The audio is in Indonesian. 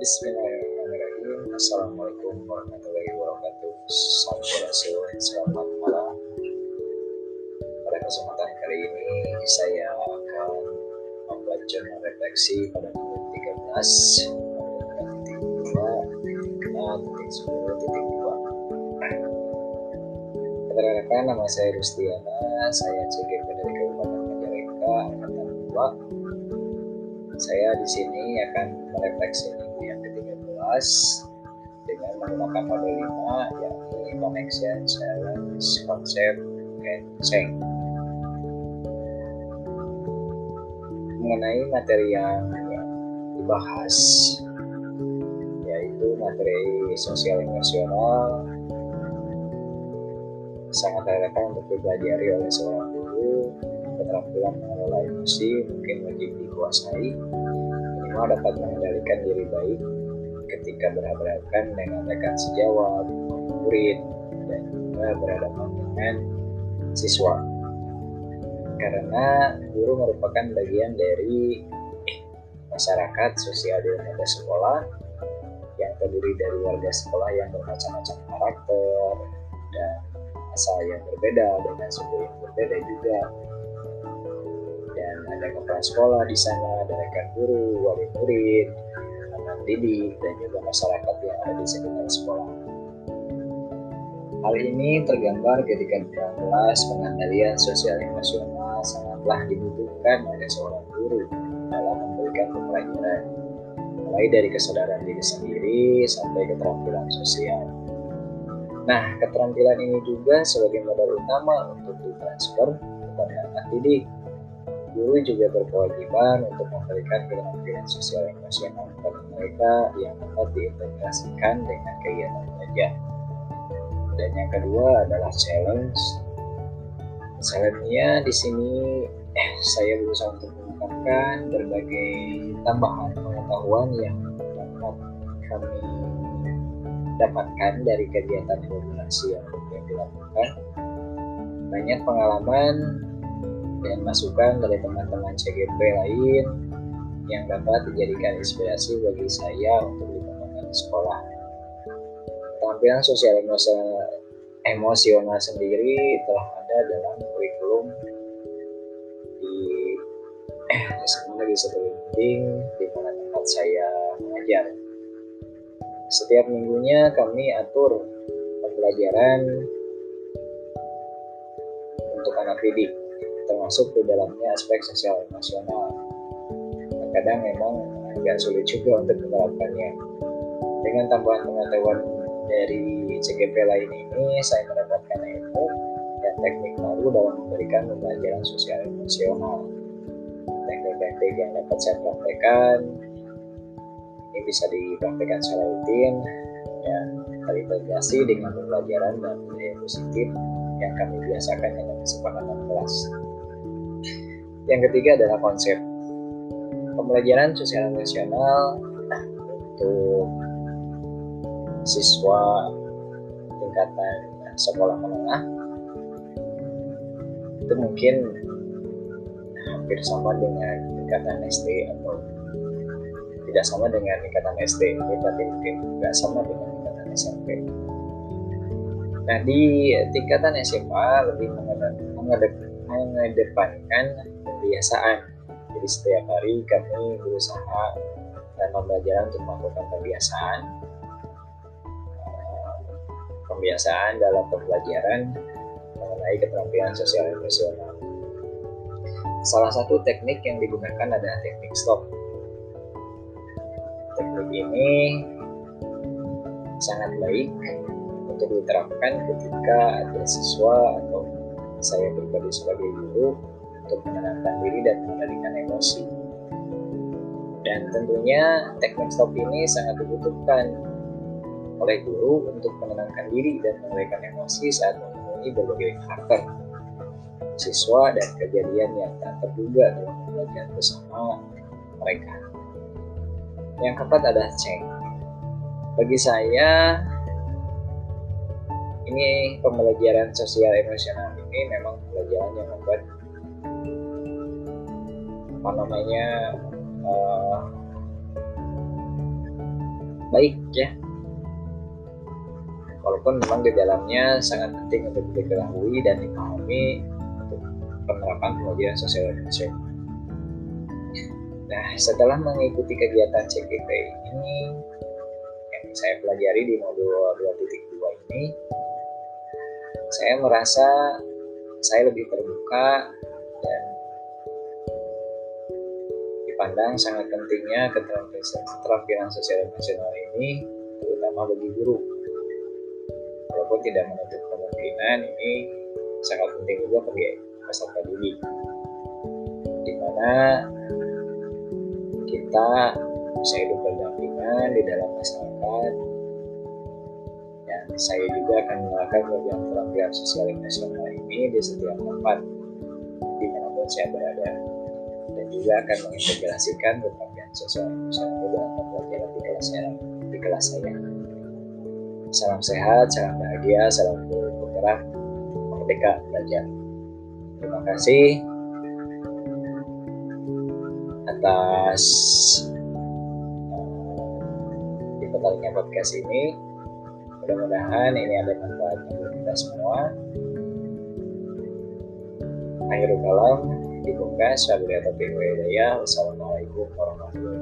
Bismillahirrahmanirrahim Assalamualaikum warahmatullahi wabarakatuh Sampurasun Selamat malam Pada kesempatan kali ini Saya akan jurnal refleksi Pada menit 13 Titik 2 Dan titik 10 Titik 2 Rekan-rekan nama saya Rustiana Saya CGP dari Kabupaten Majalengka Angkatan 2 saya di sini akan merefleksi ke-13 dengan menggunakan model 5 yakni connection, challenge, concept, and change. Mengenai materi yang dibahas yaitu materi sosial emosional sangat relevan untuk dipelajari oleh seorang guru keterampilan mengelola emosi mungkin wajib dikuasai minimal dapat mengendalikan diri baik ketika berhadapan dengan rekan sejawat, murid, dan juga berhadapan dengan siswa. Karena guru merupakan bagian dari masyarakat sosial di lembaga sekolah yang terdiri dari warga sekolah yang bermacam-macam karakter dan asal yang berbeda dengan suku yang berbeda juga dan ada kepala sekolah di sana, ada rekan guru, wali murid, anak didik, dan juga masyarakat yang ada di sekitar sekolah. Hal ini tergambar ketika di dalam kelas pengendalian sosial emosional sangatlah dibutuhkan oleh seorang guru dalam memberikan pembelajaran, mulai dari kesadaran diri sendiri sampai keterampilan sosial. Nah, keterampilan ini juga sebagai modal utama untuk ditransfer kepada anak didik guru juga berkewajiban untuk memberikan keterampilan sosial emosional kepada mereka yang dapat diintegrasikan dengan kegiatan belajar. Dan yang kedua adalah challenge. Challenge-nya di sini eh, saya berusaha untuk mengungkapkan berbagai tambahan pengetahuan yang dapat kami dapatkan dari kegiatan koordinasi yang dilakukan. Banyak pengalaman dan masukan dari teman-teman CGP lain yang dapat dijadikan inspirasi bagi saya untuk dikembangkan di sekolah. Keterampilan sosial emosional, emosional sendiri telah ada dalam kurikulum di eh, di sekeliling di mana tempat saya mengajar. Setiap minggunya kami atur pembelajaran untuk anak didik termasuk di dalamnya aspek sosial emosional. Kadang memang agak sulit juga untuk menerapkannya. Dengan tambahan pengetahuan dari CGP lain ini, saya mendapatkan ilmu dan teknik baru dalam memberikan pembelajaran sosial emosional. Teknik-teknik yang dapat saya praktekkan ini bisa dipraktekkan secara rutin dan terintegrasi dengan pembelajaran dan budaya positif yang kami biasakan dalam kesepakatan kelas. Yang ketiga adalah konsep. Pembelajaran sosial nasional untuk siswa tingkatan sekolah menengah. Itu mungkin hampir sama dengan tingkatan SD atau tidak sama dengan tingkatan SD berarti mungkin tidak sama dengan tingkatan SMP nah di tingkatan SMA lebih mengedepankan kebiasaan. Jadi setiap hari kami berusaha dan pembelajaran untuk melakukan kebiasaan eh, pembiasaan dalam pembelajaran mengenai keterampilan sosial emosional. Salah satu teknik yang digunakan adalah teknik stop. Teknik ini sangat baik untuk diterapkan ketika ada siswa atau saya pribadi sebagai guru untuk menenangkan diri dan mengendalikan emosi. Dan tentunya teknik stop ini sangat dibutuhkan oleh guru untuk menenangkan diri dan mengendalikan emosi saat menemui berbagai karakter siswa dan kejadian yang tak terduga dalam pembelajaran bersama mereka. Yang keempat adalah ceng. Bagi saya, ini pembelajaran sosial emosional ini memang pembelajaran yang membuat apa namanya uh, baik ya walaupun memang di dalamnya sangat penting untuk diketahui dan dipahami untuk penerapan pengajaran sosial emosional. Nah, setelah mengikuti kegiatan CGP ini yang saya pelajari di modul 2.2 ini, saya merasa saya lebih terbuka dan dipandang sangat pentingnya keterampilan sosial emosional ini terutama bagi guru. Walaupun tidak menutup kemungkinan ini sangat penting juga bagi peserta didik. Di mana kita bisa hidup berdampingan di dalam masyarakat saya juga akan melakukan program keterampilan sosial emosional ini di setiap tempat di pun saya berada dan juga akan mengintegrasikan keterampilan sosial emosional dalam pembelajaran di kelas saya di kelas saya Salam sehat, salam bahagia, salam bergerak, merdeka belajar. Terima kasih atas eh, podcast ini. Mudah-mudahan ini ada manfaatnya buat kita semua. Akhirul kalam, dibuka, wabarakatuh. Wassalamualaikum warahmatullahi wabarakatuh.